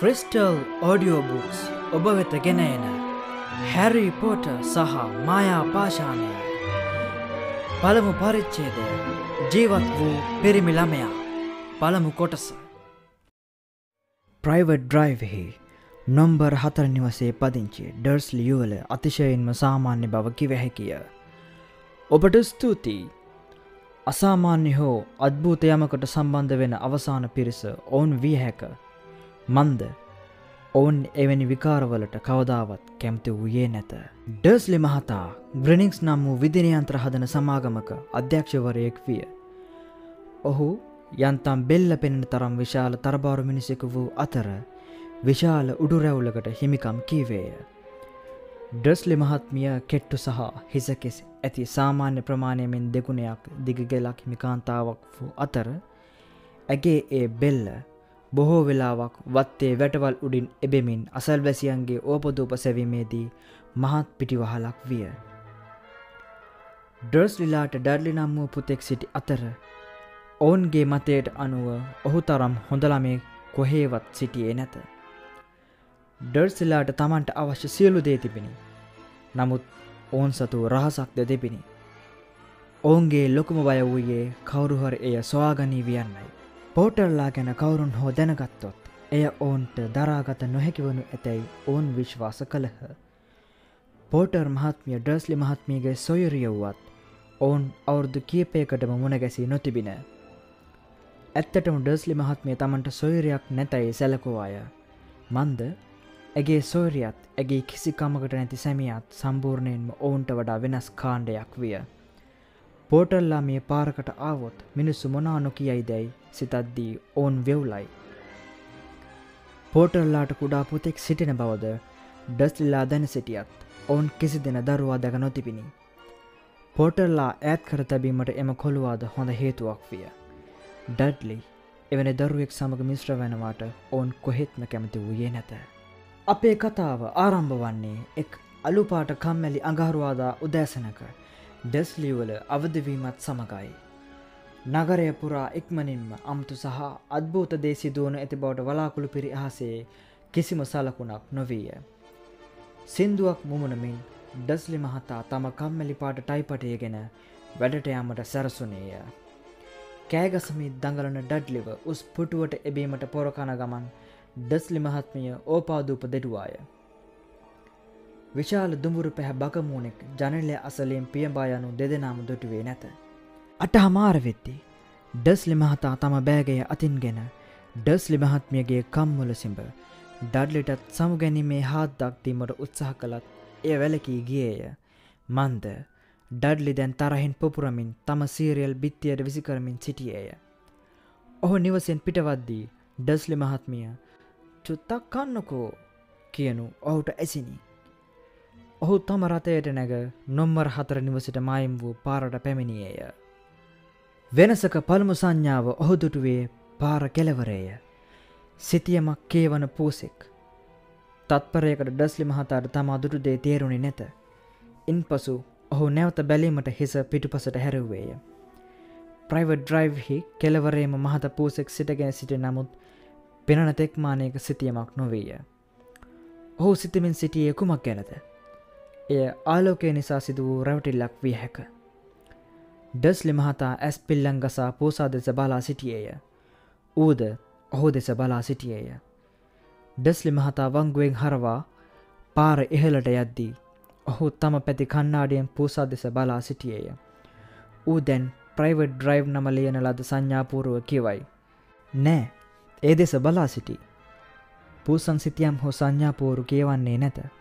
Crystal audio books ඔබ වෙත ගෙන එන හැරි පෝට සහ මායා පාශානය පළමු පරිච්චේදය ජීවත් වූ පිරිමි ළමයා. පළමු කොටස. ප්‍රයිවට් ඩ්‍රයිවෙහි නොම්බර් හතර නිවසේ පදිංචි ඩර්ස් ලියුවල අතිශයින්ම සාමාන්‍ය බව කිවහැකිය. ඔබට ස්තුතියි. අසාමාන්‍ය හෝ අත්භූතයමකට සම්බන්ධ වෙන අවසාන පිරිස ඔවුන් විය හැක. මන්ද ඔවුන් එවැනි විකාරවලට කවදාවත් කැමති වූයේ නැත. ඩර්ස්ලි මහතා ග්‍රනික්ස් නම් වූ විදිනයන්ත්‍ර හදන සමාගමක අධ්‍යක්ෂවරයෙක් විය. ඔහු යන්තම් බෙල්ල පෙනෙන තරම් විශාල තරබාරු මිනිසෙකු වූ අතර විශාල උඩුරැවුලකට හිමිකම් කීවේය. ඩස්ලි මහත්මිය කෙට්ටු සහ හිසකෙස් ඇති සාමාන්‍ය ප්‍රමාණයමෙන් දෙගුණයක් දිගගෙලක් හිමිකාන්තාවක් වූ අතර ඇගේ ඒ බෙල්ල බොහෝ වෙලාවක් වත්තේ වැටවල් උඩින් එබෙමින් අසල්වැසියන්ගේ ඕපදූප සැවීමේදී මහත් පිටිවහලක් විය. ඩර්ස්ලිලාට ඩර්ලි නම් වූ පුතෙක් සිටි අතර ඔවුන්ගේ මතයට අනුව ඔහු තරම් හොඳළමේ කොහේවත් සිටියේ නැත. ඩර්සිලාට තමන්ට අවශ්‍ය සියලු දේ තිබිණි. නමුත් ඔවුන් සතු රහසක්ද දෙබිණි. ඔවුන්ගේ ලොකුම බය වූයේ කවුරුහර එය ස්වාගනී වියන්නයි. පෝටර්ලා ගැන කවුරුන් හෝ දැනගත්තොත් එය ඔවුන්ට දරාගත නොහැකිවනු ඇතැයි ඔවුන් විශ්වාස කළහ. පෝටර් මහත්මිය ඩර්ස්ලි මහත්මියගේ සොයුරිය වුවත් ඔවුන් අවුරුදු කීපයකටම මුණගැසී නොතිබින. ඇත්තටම ඩර්ස්ලි මහත්මිය තමන්ට සොයුරයක් නැතයි සැලකෝවාය. මන්ද ඇගේ සෝරියත් ඇගේ කිසි කමකට නැති සැමියත් සම්පූර්ණයෙන්ම ඔවුන්ට වඩා වෙනස් කාණ්ඩයක් විය. පෝටල්ලා මේ පාරකට ආවොත් මිනිස්සු මොනා නොකියයි දැයි සිතද්දී ඔවුන් වෙව්ලයි. පෝටල්ලාට කුඩා පුතෙක් සිටින බවද ඩස්ලිලා දැන සිටියත් ඔවුන් කිසි දෙන දරුවා දැක නොතිබිණි. පෝටල්ලා ඇත් කර තැබීමට එම කොළුවාද හොඳ හේතුවක් විය. ඩඩ්ලි එවැනි දරුවෙක් සමඟ මිශ්‍ර වෙනවාට ඔවුන් කොහෙත්ම කැමති වූයේ නැත. අපේ කතාව ආරම්භ වන්නේ එක් අලුපාට කම්මැලි අඟහරුවාදා උදෑසනක ඩෙස්ලිවල අවදවීමත් සමගයි. නගරය පුරා ඉක්මනින්ම අමුතු සහ අත්භූත දේසිදුවන ඇති බවට වලාකුළු පිරි අහසේ කිසිම සලකුණක් නොවීය. සින්දුවක් මුමුණමින් ඩස්ලි මහතා තම කම්මැලි පාට ටයිපටය ගෙන වැඩට යාමට සැරසුනේය. කෑගසමි දඟලන ඩඩ්ලිව උස් පුටුවට එබීමට පොරකණ ගමන් ඩස්ලි මහත්මිය ඕපාදූප දෙඩුවාය. විශාල දුමුරු පැහැ බකමූනෙක් ජනලය අසලයෙන් පියඹා යනු දෙදෙනාම දොටුවේ නැත. අට හමාරවෙද්දි ඩස්ලි මහතා තම බෑගය අතින්ගෙන ඩස්ලි මහත්මියගේ කම්මුල සිඹ ඩඩ්ලිටත් සමුගැනීමේ හාත්දක් දීමට උත්සාහ කළත් එය වැලකී ගියේය. මන්ද ඩඩ්ලි දැන් තරහින් පුපුරමින් තම සීරියල් බිත්තියට විසිකරමින් සිටියේය. ඔහු නිවසෙන් පිටවද්දී ඩස්ලි මහත්මිය චුත්තක් කන්නකෝ කියනු ඔහුට ඇසිනි. ඔහු තම රථයට නැග නොම්මර හතර නිවසිට මයිම් වූ පාරට පැමිණියේය. වෙනසක පළමු සංඥාව ඔහුදුටුවේ පාර කෙලවරේය. සිතියමක් කේවන පූසෙක්. තත්පරයකට ඩස්ලි මහතාට තමා දුටු දේ තේරුණි නැත. ඉන් පසු ඔහු නැවත බැලීමට හිස පිටුපසට හැරව්වේය. ප්‍රයිවට් ඩ්‍රයිව්හි කෙලවරේම මහත පූසෙක් සිටගෙන සිට නමුත් පෙනන තෙක්මානයක සිතියමක් නොවීය. ඔහු සිතමින් සිටියේ කුමක් ගැනද. එය ආලෝකය නිසා සිදු වූ රැවටිල්ලක් විය හැක. ඩස්ලි මහතා ඇස් පිල්ලං ගසා පෝසා දෙස බලා සිටියේය. ඌද ඔහු දෙස බලා සිටියේය. ඩස්ලි මහතා වංගුවෙන් හරවා පාර ඉහලට යද්දී ඔහු තම පැති කන්නාඩියෙන් පූසා දෙස බලා සිටියේය. ඌ දැන් ප්‍රයිවට් ඩ්‍රයිව් නම ලියන ලද සංඥාපූරුව කිවයි. නෑ ඒ දෙස බලා සිටි. පූසන් සිතියම් හෝ සංඥාපෝරු කියවන්නේ නැත.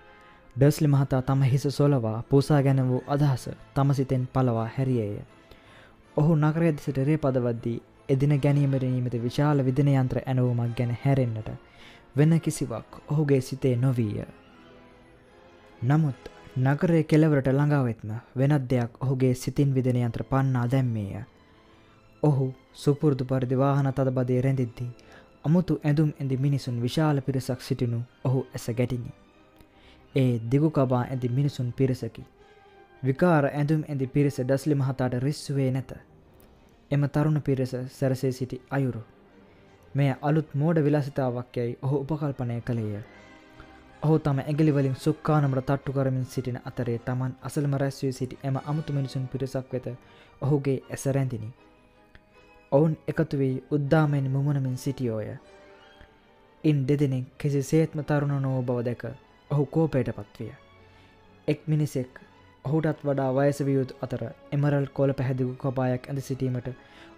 ඩස්ලි මහතා තම හිස සොලවා පූසා ගැන වූ අදහස තම සිතෙන් පලවා හැරියේය. ඔහු නගරය දෙසට රේ පදවද්දී එදින ගැනීමරනීමට විශාල විදිනයන්ත්‍ර ඇනවුමක් ගැන හැරෙන්න්නට වෙන කිසිවක් ඔහුගේ සිතේ නොවීය. නමුත් නගරය කෙලවරට ළඟාවෙත්ම වෙනත් දෙයක් ඔහුගේ සිතින් විදිනයන්ත්‍ර පන්නා දැම්මේය. ඔහු සුපුරුදු පරිදි වාහන තද බදේ රැඳිද්දී අමුතු ඇඳුම් ඇඳි මිනිසුන් විශාල පිරිසක් සිටිනු ඔහු ඇස ගැටිනි. ඒ දිගුකබා ඇති මිනිසුන් පිරිසකි. විකාර ඇඳුම් ඇඳි පිරිස ඩස්ලි මහතාට රිස්සුවේ නැත. එම තරුණ පිරිස සැරසේ සිටි අයුරු. මේ අලුත් මෝඩ විලාසිතාවක් යැයි ඔහු උපකල්පනය කළේය. ඔහු තම ඇගලිවලින් සුක්කානමට තට්ටු කරමින් සිටින අතරේ තමන් අසල්ම රැස්වී සිටි එම අමුතු මිනිසුන් පිරිසක් වෙත ඔහුගේ ඇසරැඳිනි. ඔවුන් එකතු වී උද්දාමෙන් මුමුණමින් සිටියෝය. ඉන් දෙදෙනෙක් කිසි සේත්ම තරුණ නෝ බව දැක ඔහු කෝපයට පත්විය. එක් මිනිසෙක් ඔහුටත් වඩා වයස වියුතු අතර එමරල් කොල පැහැදිකු කපායක් ඇඳ සිටීමට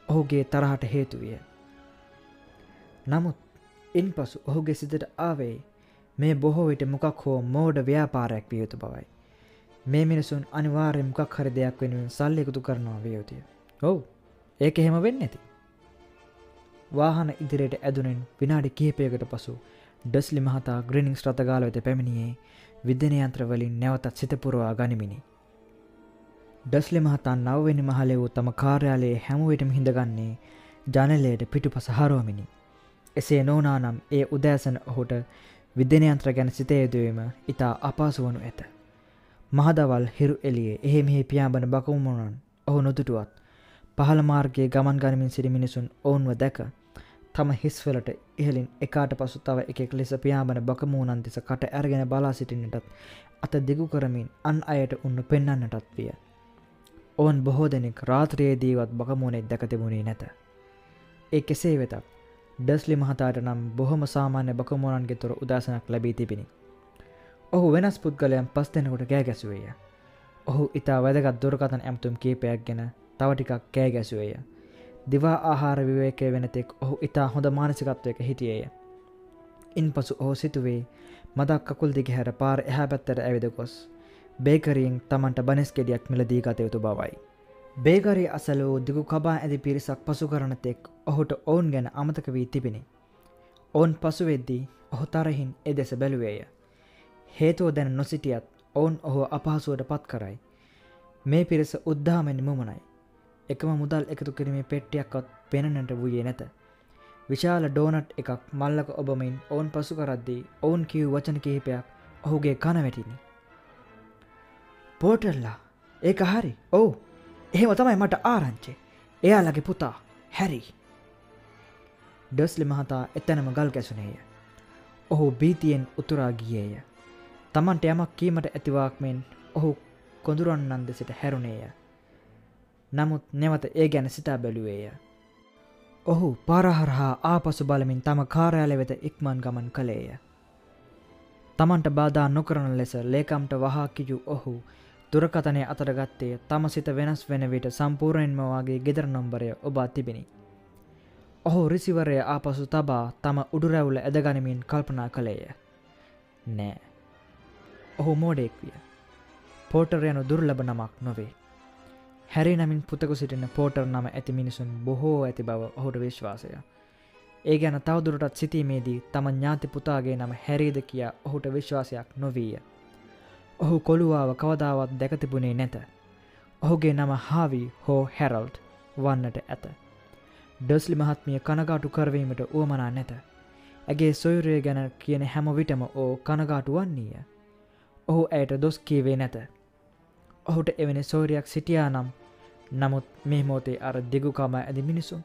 ඔහුගේ තරහට හේතුවිය. නමුත් ඉන් පසු ඔහුගේ සිතට ආවේ මේ බොහෝ විට මොකක් හෝ මෝඩ ව්‍යාපාරයක් විය යුතු බවයි. මේ මිනිසුන් අනිවාර්ය මොකක් හරි දෙයක් වෙනුවෙන් සල්ලි එකතු කරනවා විය යුතුය. ඔව් ඒක එහෙම වෙන්න ඇති. වාහන ඉදිරියට ඇදුනෙන් විනාඩි කිහිපයකට පසු ඩස්ලි මහතා ග්‍රිනිින්ස් රථගාල වෙත පැමිණියේ විද්‍යනයන්ත්‍රවලින් නැවතත් සිතපුරවා ගනිමිනි. ඩස්ලි මහතා නවවෙනි මහලෙ වූ තම කාර්යාලයේ හැමුවිටම හිඳගන්නේ ජනලයට පිටු පස හරුවමිනි. එසේ නෝනානම් ඒ උදෑසන ඔහුට විද්‍යනයන්ත්‍ර ගැන සිතයුදවීම ඉතා අපාසු වනු ඇත. මහදවල් හිරු එලියේ එහෙ මෙහි පියාඹන බකමුණන් ඔහු නොදුටුවත් පහළ මාර්ගයේ ගමන් ගනිමින් සිරි මිනිසුන් ඔවුන්ව දැක තම හිස්වලට ඉහලින් එකාට පසු තව එකෙක් ලෙස පියාඹන බකමූනන් දෙස කට ඇරගෙන බලා සිටින්නටත් අත දිගු කරමින් අන් අයට උන්න පෙන්න්නන්නටත් විය. ඔවන් බොහෝ දෙනෙක් රාත්‍රයේදීවත් බකමූනෙක් දැක තිබුණේ නැත. ඒ කෙසේ වෙතත් ඩස්ලි මහතාට නම් බොහොම සාමාන්‍ය බකමෝනන්ගේ තොර උදාසනක් ලැබී තිබිණි. ඔහු වෙනස් පුද්ගලයන් පස් දෙනකොට කෑගැසුවේය. ඔහු ඉතා වැදගත් දුරකතන් ඇම්තුම් කීපයක් ගැන තවටිකක් කෑගැසුවේය. දිවා ආහාර විවේකය වෙනතෙක් ඔහු ඉතා හොඳ මානසිකත්වයක හිටියේය. ඉන් පසු ඔහු සිතුවේ මදක් කකුල් දිග හැර පාර එහැ පැත්තට ඇවිද ගොස්. බේකරියෙන් තමන්ට බනිස් ගෙඩියක් මිලදී ගතයුතු බවයි. බේගරි අසල වූ දිගු කබා ඇති පිරිසක් පසු කරනතෙක් ඔහුට ඔවුන් ගැන අමතක වී තිබිණි. ඔවුන් පසුවෙද්දී ඔහු තරහින් එ දෙස බැලුවේය. හේතුව දැන නොසිටියත් ඔවුන් ඔහු අපහසුවට පත් කරයි. මේ පිරිස උද්ධාමෙන් මුමනයි. එකම මුදල් එකතු කිරීමේ පෙට්ටියක්වත් පෙනනට වූයේ නැත. විශාල ඩෝනට් එකක් මල්ලක ඔබමින් ඔවුන් පසු කරද්දී ඔවුන් කිව් වචන කිහිපයක් ඔහුගේ කන වැටිනි. පෝටල්ලා ඒක හරි? ඔවු. එහෙම තමයි මට ආරංචේ. එයාලගේ පුතා හැරි. ඩස්ලි මහතා එතැනම ගල් ගැසුනේය. ඔහු බීතියෙන් උතුරා ගියේය. තමන්ට යමක් කීමට ඇතිවාක්මෙන් ඔහු කොඳුරන්නන් දෙසිට හැරුණේය. නමුත් නැවත ඒ ගැන සිතා බැලුවේය ඔහු පාරහරහා ආපසු බලමින් තම කාර්යාල වෙත ඉක්මන් ගමන් කළේය තමන්ට බාධා නොකරන ලෙස ලේකම්ට වහා කිජු ඔහු දුරකතනය අතරගත්තේ තම සිත වෙනස් වෙන විට සම්පූර්ණයෙන්ම වගේ ගෙදර නම්බරය ඔබා තිබිණි. ඔහු රිසිවරය ආපසු තබා තම උඩුරැවුල ඇදගනිමින් කල්පනා කළේය. නෑ. ඔහු මෝඩෙක් විය. පෝටර් යනු දුර්ලබ නමක් නොවේ. හැරි නමින් පුතක සිටින පෝටර් නම ඇති මිනිසුන් බොහෝ ඇති බව ඔහුට විශ්වාසය. ඒ ගැන තවදුරටත් සිතීමේදී තම ඥාති පුතාගේ නම හැරීද කියා ඔහුට විශ්වාසයක් නොවීය. ඔහු කොළුවාව කවදාවත් දැකතිබුණේ නැත. ඔහුගේ නම හාවී හෝ හැරල්ට් වන්නට ඇත. ඩස්ලි මහත්මිය කනගාටු කරවීමට උවමනා නැත. ඇගේ සොයුරය ගැන කියන හැම විටම ඕ කනගාටු වන්නේය. ඔහු ඇයට දොස් කීවේ නැත. ඔහුට එවැනි සෝරයක් සිටියා නම් නමුත් මේ මෝතේ අර දිගුකාම ඇති මිනිසුන්.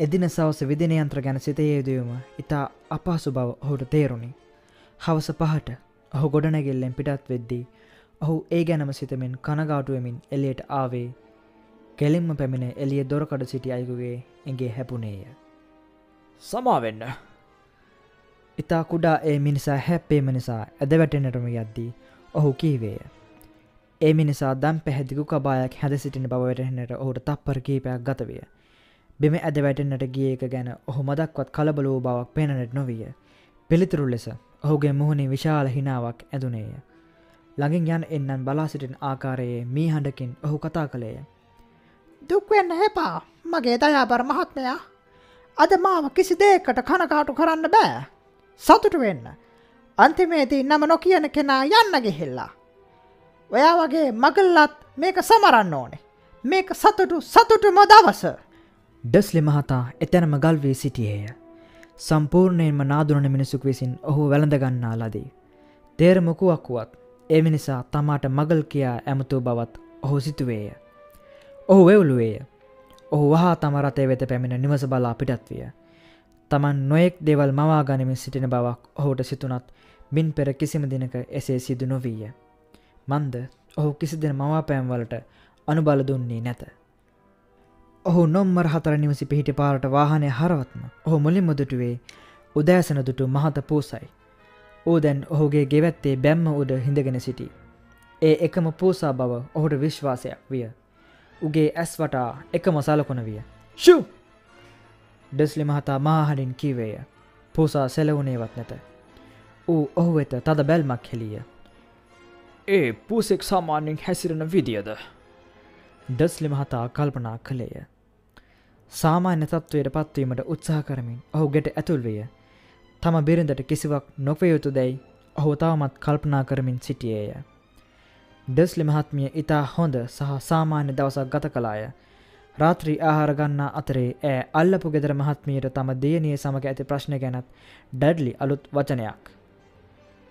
එදින සවස විදිනයන්ත්‍ර ගැන සිතයේදවම ඉතා අපහසු බව ඔහුට තේරුණි. හවස පහට ඔහු ගොඩනැගෙල්ලෙන් පිටත් වෙද්දී ඔහු ඒ ගැනම සිතමින් කනගාටුවමින් එලියට ආවේ කෙලින්ම පැමිණ එලිය දොරකඩ සිටි අයකුගේ ඇගේ හැපුණේය. සමාවෙන්න ඉතා කුඩා ඒ මිනිසා හැප්පේම නිසා ඇද වැටෙනටම යද්දී ඔහු කීවේය. ඒ මිනිසා දම් පැහැදිකු කබායක් හැද සිටින බවටහෙනට ඔහුට තප්පර කීපයක් ගතවිය. බෙම ඇද වැටෙන්න්නට ගිය එක ගැන ඔහු මදක්වත් කලබලූ බවක් පෙනනට නොවිය. පිළිතුරු ලෙස ඔහුගේ මුහුණේ විශාල හිනාවක් ඇදුනේය. ළඟින් යන් එන්නන් බලා සිටින ආකාරයේ මී හඬකින් ඔහු කතා කළේය. දුක්වෙන්න හෙපා මගේ දයාබර මහත්මයා අද මාව කිසි දේකට කනකාටු කරන්න බෑ. සතුට වෙන්න. අන්තිමේදී නම නොකියන කෙනා යන්න ගෙහෙල්ලා. ඔයා වගේ මගල්ලත් මේක සමරන්න ඕනේ. මේක සතුටු සතුටුම දවස. ඩස්ලි මහතා එතැනම ගල්වී සිටියේය. සම්පූර්ණයෙන්ම නාදුරන මිනිසුක් විසින් ඔහු වැළඳගන්නා ලදී. තේරමකුවක් වුවත් එමිනිසා තමාට මගල් කියා ඇමතු බවත් ඔහු සිතුවේය. ඔහු වෙවුලුවේය. ඔහු වහා තම රතේ වෙත පැමිණ නිවස බලා පිටත් විය. තමන් නොයෙක් දෙවල් මවා ගනිමින් සිටින බවක් ඔහුට සිතුනත් මින් පෙර කිසිම දිනක එසේ සිදු නොවීය. මන්ද ඔහු කිසිදින මවාපෑම්වලට අනුබල දුන්නේ නැත. ඔහු නොම්මර හතර නිවසි පිහිටි පාරට වාහනය හරවත්ම ඔහු මුලින්ම දුටුවේ උදෑසන දුටු මහත පූසයි. ඌ දැන් ඔහුගේ ගෙවැත්තේ බැම්ම උඩ හිඳගෙන සිටි. ඒ එකම පූසා බව ඔහුට විශ්වාසයක් විය. උගේ ඇස් වටා එකම සලකොන විය. ශු! ඩස්ලි මහතා මාහඩින් කීවේය. පූසා සෙලවුණේවත් නැත. ඌ ඔහු වෙත තද බැල්මක් හෙළිය. ඒ පූසෙක් සාමාන්‍යෙන් හැසිරෙන විදිියද. ඩස්ලි මහතා කල්පනා කළේය. සාමාන්‍ය තත්ත්වයට පත්වීමට උත්සාහ කරමින් ඔහු ගෙට ඇතුල්විය. තම බිරිඳට කිසිවක් නොකවයුතු දැයි ඔහු තවමත් කල්පනා කරමින් සිටියේය. ඩස්ලි මහත්මිය ඉතා හොඳ සහ සාමාන්‍ය දවසක් ගත කලාය. රාත්‍රී ආහාර ගන්නා අතරේ ඇය අල්ලපු ගෙදර මහත්මීට තම දේනිය සමඟ ඇති ප්‍රශ්න ගැනත් ඩඩ්ලි අලුත් වචනයක්.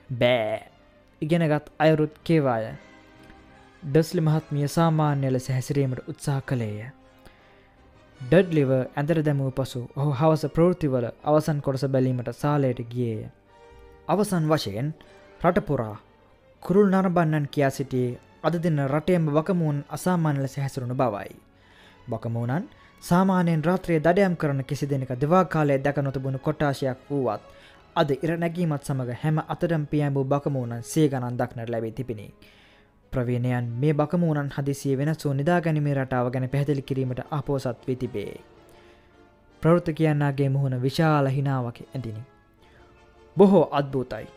බෑ ඉගෙනගත් අයුරුත් කේවාය. ඩස්ලි මහත්මිය සාමාන්‍ය ලෙස හැසිරීමට උත්සාහ කළේය. ඩඩ්ලිව ඇඳර දැමූ පසු ඔහු හවස ප්‍රෘතිවල අවසන් කොටස බැලීමට සාලයට ගියේය. අවසන් වශයෙන් රටපුරා කුරුල් නරබන්නන් කියා සිටියේ අද දින රටයම වකමූන් අසාමාන්‍ය ලෙස හැසරුණු බවයි. බකමූනන් සාමානයෙන් රාත්‍රයේ දඩයම් කරන කිසි දෙනක දෙවා කාලය දැක නොතබුණු කොටාශයක් වූවත් අද ඉර නැගීමත් සමඟ හැම අතරම් පියම්බූ බකමූනන් සේ ගණන් දක්නට ලැබේ තිබිණි. ප්‍රවීණයන් මේ බකමූනන් හදිසිය වෙනසූ නිදාගැනීමේ රටාව ගැන පැහැදිලි කිරීමට අපෝසත් වී තිබේ. ප්‍රවෘත්ත කියන්නාගේ මුහුණ විශාල හිනාවක ඇතිනි. බොහෝ අත්භූතයි.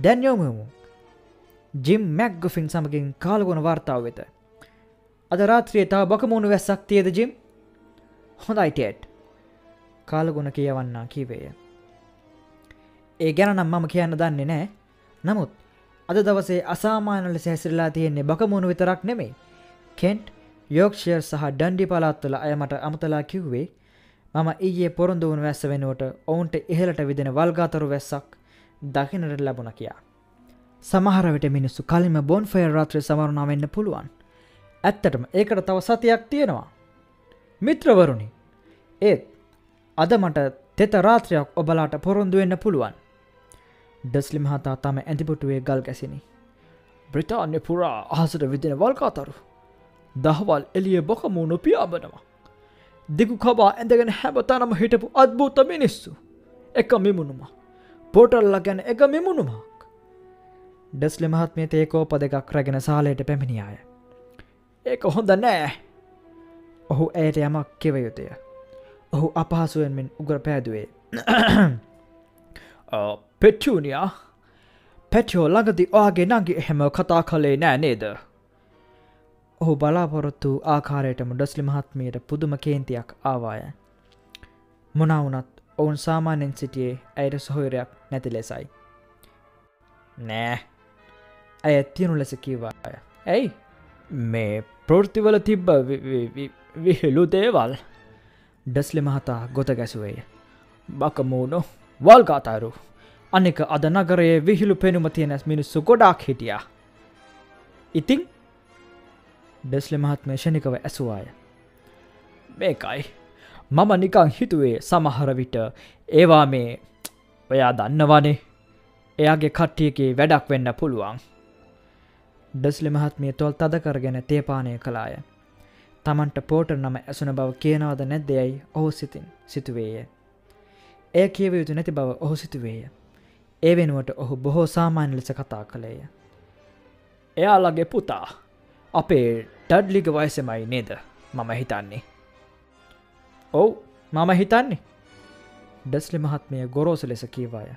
දැන් යොමුමු. ජිම් මැක් ගොෆින් සමගින් කාලගුණ වාර්තාව වෙත. අද රාත්‍රිය තාව බකමුණු වැස්සක් තියද ජිම් හොඳයිටේට් කාලගුණ කියවන්නා කිවේය. ඒ ගැන නම් මම කියන්න දන්නේ නෑ නමුත් අද දවසේ අසාමාන ලෙස හැසිරලා තියෙන්නේ බකමුණු විතරක් නෙමෙයි කෙන්ට් යෝක්ෂයර් සහ ඩන්ඩි පලාත්තුල අයමට අමතලා කිව්වේ මම ඊයේ පොරොන්දු වුණු වැස්ස වෙනුවට ඔවුන්ට ඉහලට විදින වල්ගාතරු වැස්සක් දකිනට ලැබුණ කියා. සමහරවිට මිනිස්සු කලින්ම බොන් ෆය රාත්‍රය සමරුණා වෙන්න පුළුවන්. ඇත්තටම ඒකට තව සතියක් තියෙනවා. මිත්‍රවරුණි ඒත් අද මට තෙත රාත්‍රයක් ඔබලාට පොරොන්දු වෙන්න පුළුවන්. ඩස්ලි මහතා තම ඇතිපුටුවේ ගල් ගැසිනි. බ්‍රතාන්‍ය පුරා අහසට විදින වල්කාතරු. දහවල් එලිය බොකමූුණු පියාබනවා. දිගු කබා ඇඳගෙන හැබතනම හිටපු අත්භූත මිනිස්සු. එක මිමුණුම. පෝටල්ල ගැන එක මිමුණුමක්. ඩස්ලි මහත්මේ තේකෝප දෙකක් රැගෙන සාලයට පැමිණියාය. ඒක හොඳ නෑ. ඔහු ඇයට යමක් කෙවයුතුය. ඔහු අපහසුවෙන්මෙන් උගර පෑදුවේ. පෙට්ටනියා පැටියෝ ළඟදි ඔයාගේ නගේ එහෙම කතා කළේ නෑ නේද. ඔහු බලාපොරොත්තු ආකාරයටම ඩස්ලි මහත්මයට පුදුම කේන්තියක් ආවාය. මොනවුනත් ඔවුන් සාමාන්‍යෙන් සිටියේ ඇයට සොහොයරයක් නැති ලෙසයි. නෑ ඇය තියනු ලෙස කිවාය. ඇයි මේ ප්‍රෘතිවල තිබ්බ විහෙලු දේවල් ඩස්ලි මහතා ගොත ගැසුවේය. බකමූුණු වල්ගාතාරු අනෙක අද නගරයේ විහිළු පෙනුම තියෙනැස් මිනිස්සු ගොඩාක් හිටියා. ඉතිං ඩෙස්ලි මහත්මය ෂණිකව ඇසුවාය. මේකයි මම නිකං හිතුවේ සමහර විට ඒවා මේ ඔයා දන්නවානේ එයාගේ කට්ටියගේ වැඩක් වෙන්න පුළුවන්. ඩස්ලි මහත්මිය තොල් තද කරගෙන තේපානය කලාය. තමන්ට පෝටර් නම ඇසුන බව කියනවද නැද්දයයි ඔහු සිතින් සිතුවේය. එය කියව යුතු නැති බව ඔහු සිතුවේය. ඒ වෙනුවට ඔහු බොහෝ සාමාන්‍ය ලෙස කතා කළේය. එයාලගේ පුතා අපේ ටඩ්ලිග වයසමයි නේද මම හිතන්නේ. ඔව් මම හිතන්නේ ඩස්ලි මහත්මය ගොරෝස ලෙස කීවාය.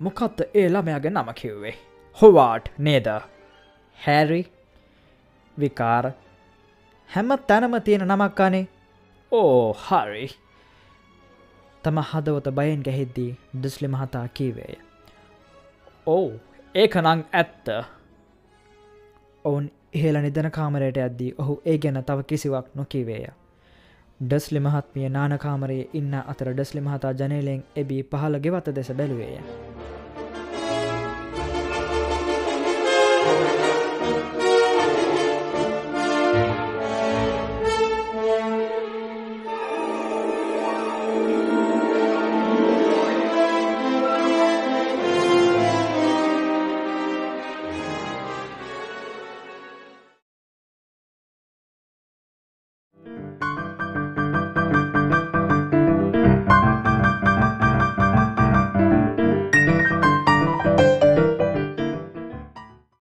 මොකත්ත ඒ ළමයාගේ නම කිව්වේ. හොවාට් නේද. හැරි විකාර හැම තැනම තියෙන නමක්කානේ ඕ හරි තම හදවත බයෙන් ගැහෙද්දී ඩස්ලි මහතා කීවේය. ඔවු ඒක නං ඇත්ත ඔවුන් ඉහල නිදන කාමරයට ඇද්දී ඔහු ඒ ගැන තව කිසිවක් නොකිවේය. ඩස්ලි මහත්මිය නානකාමරයේ ඉන්න අතර ඩස්ලි මහතා ජනලෙන් එබී පහළ ගෙවත දෙස බැලුවේය.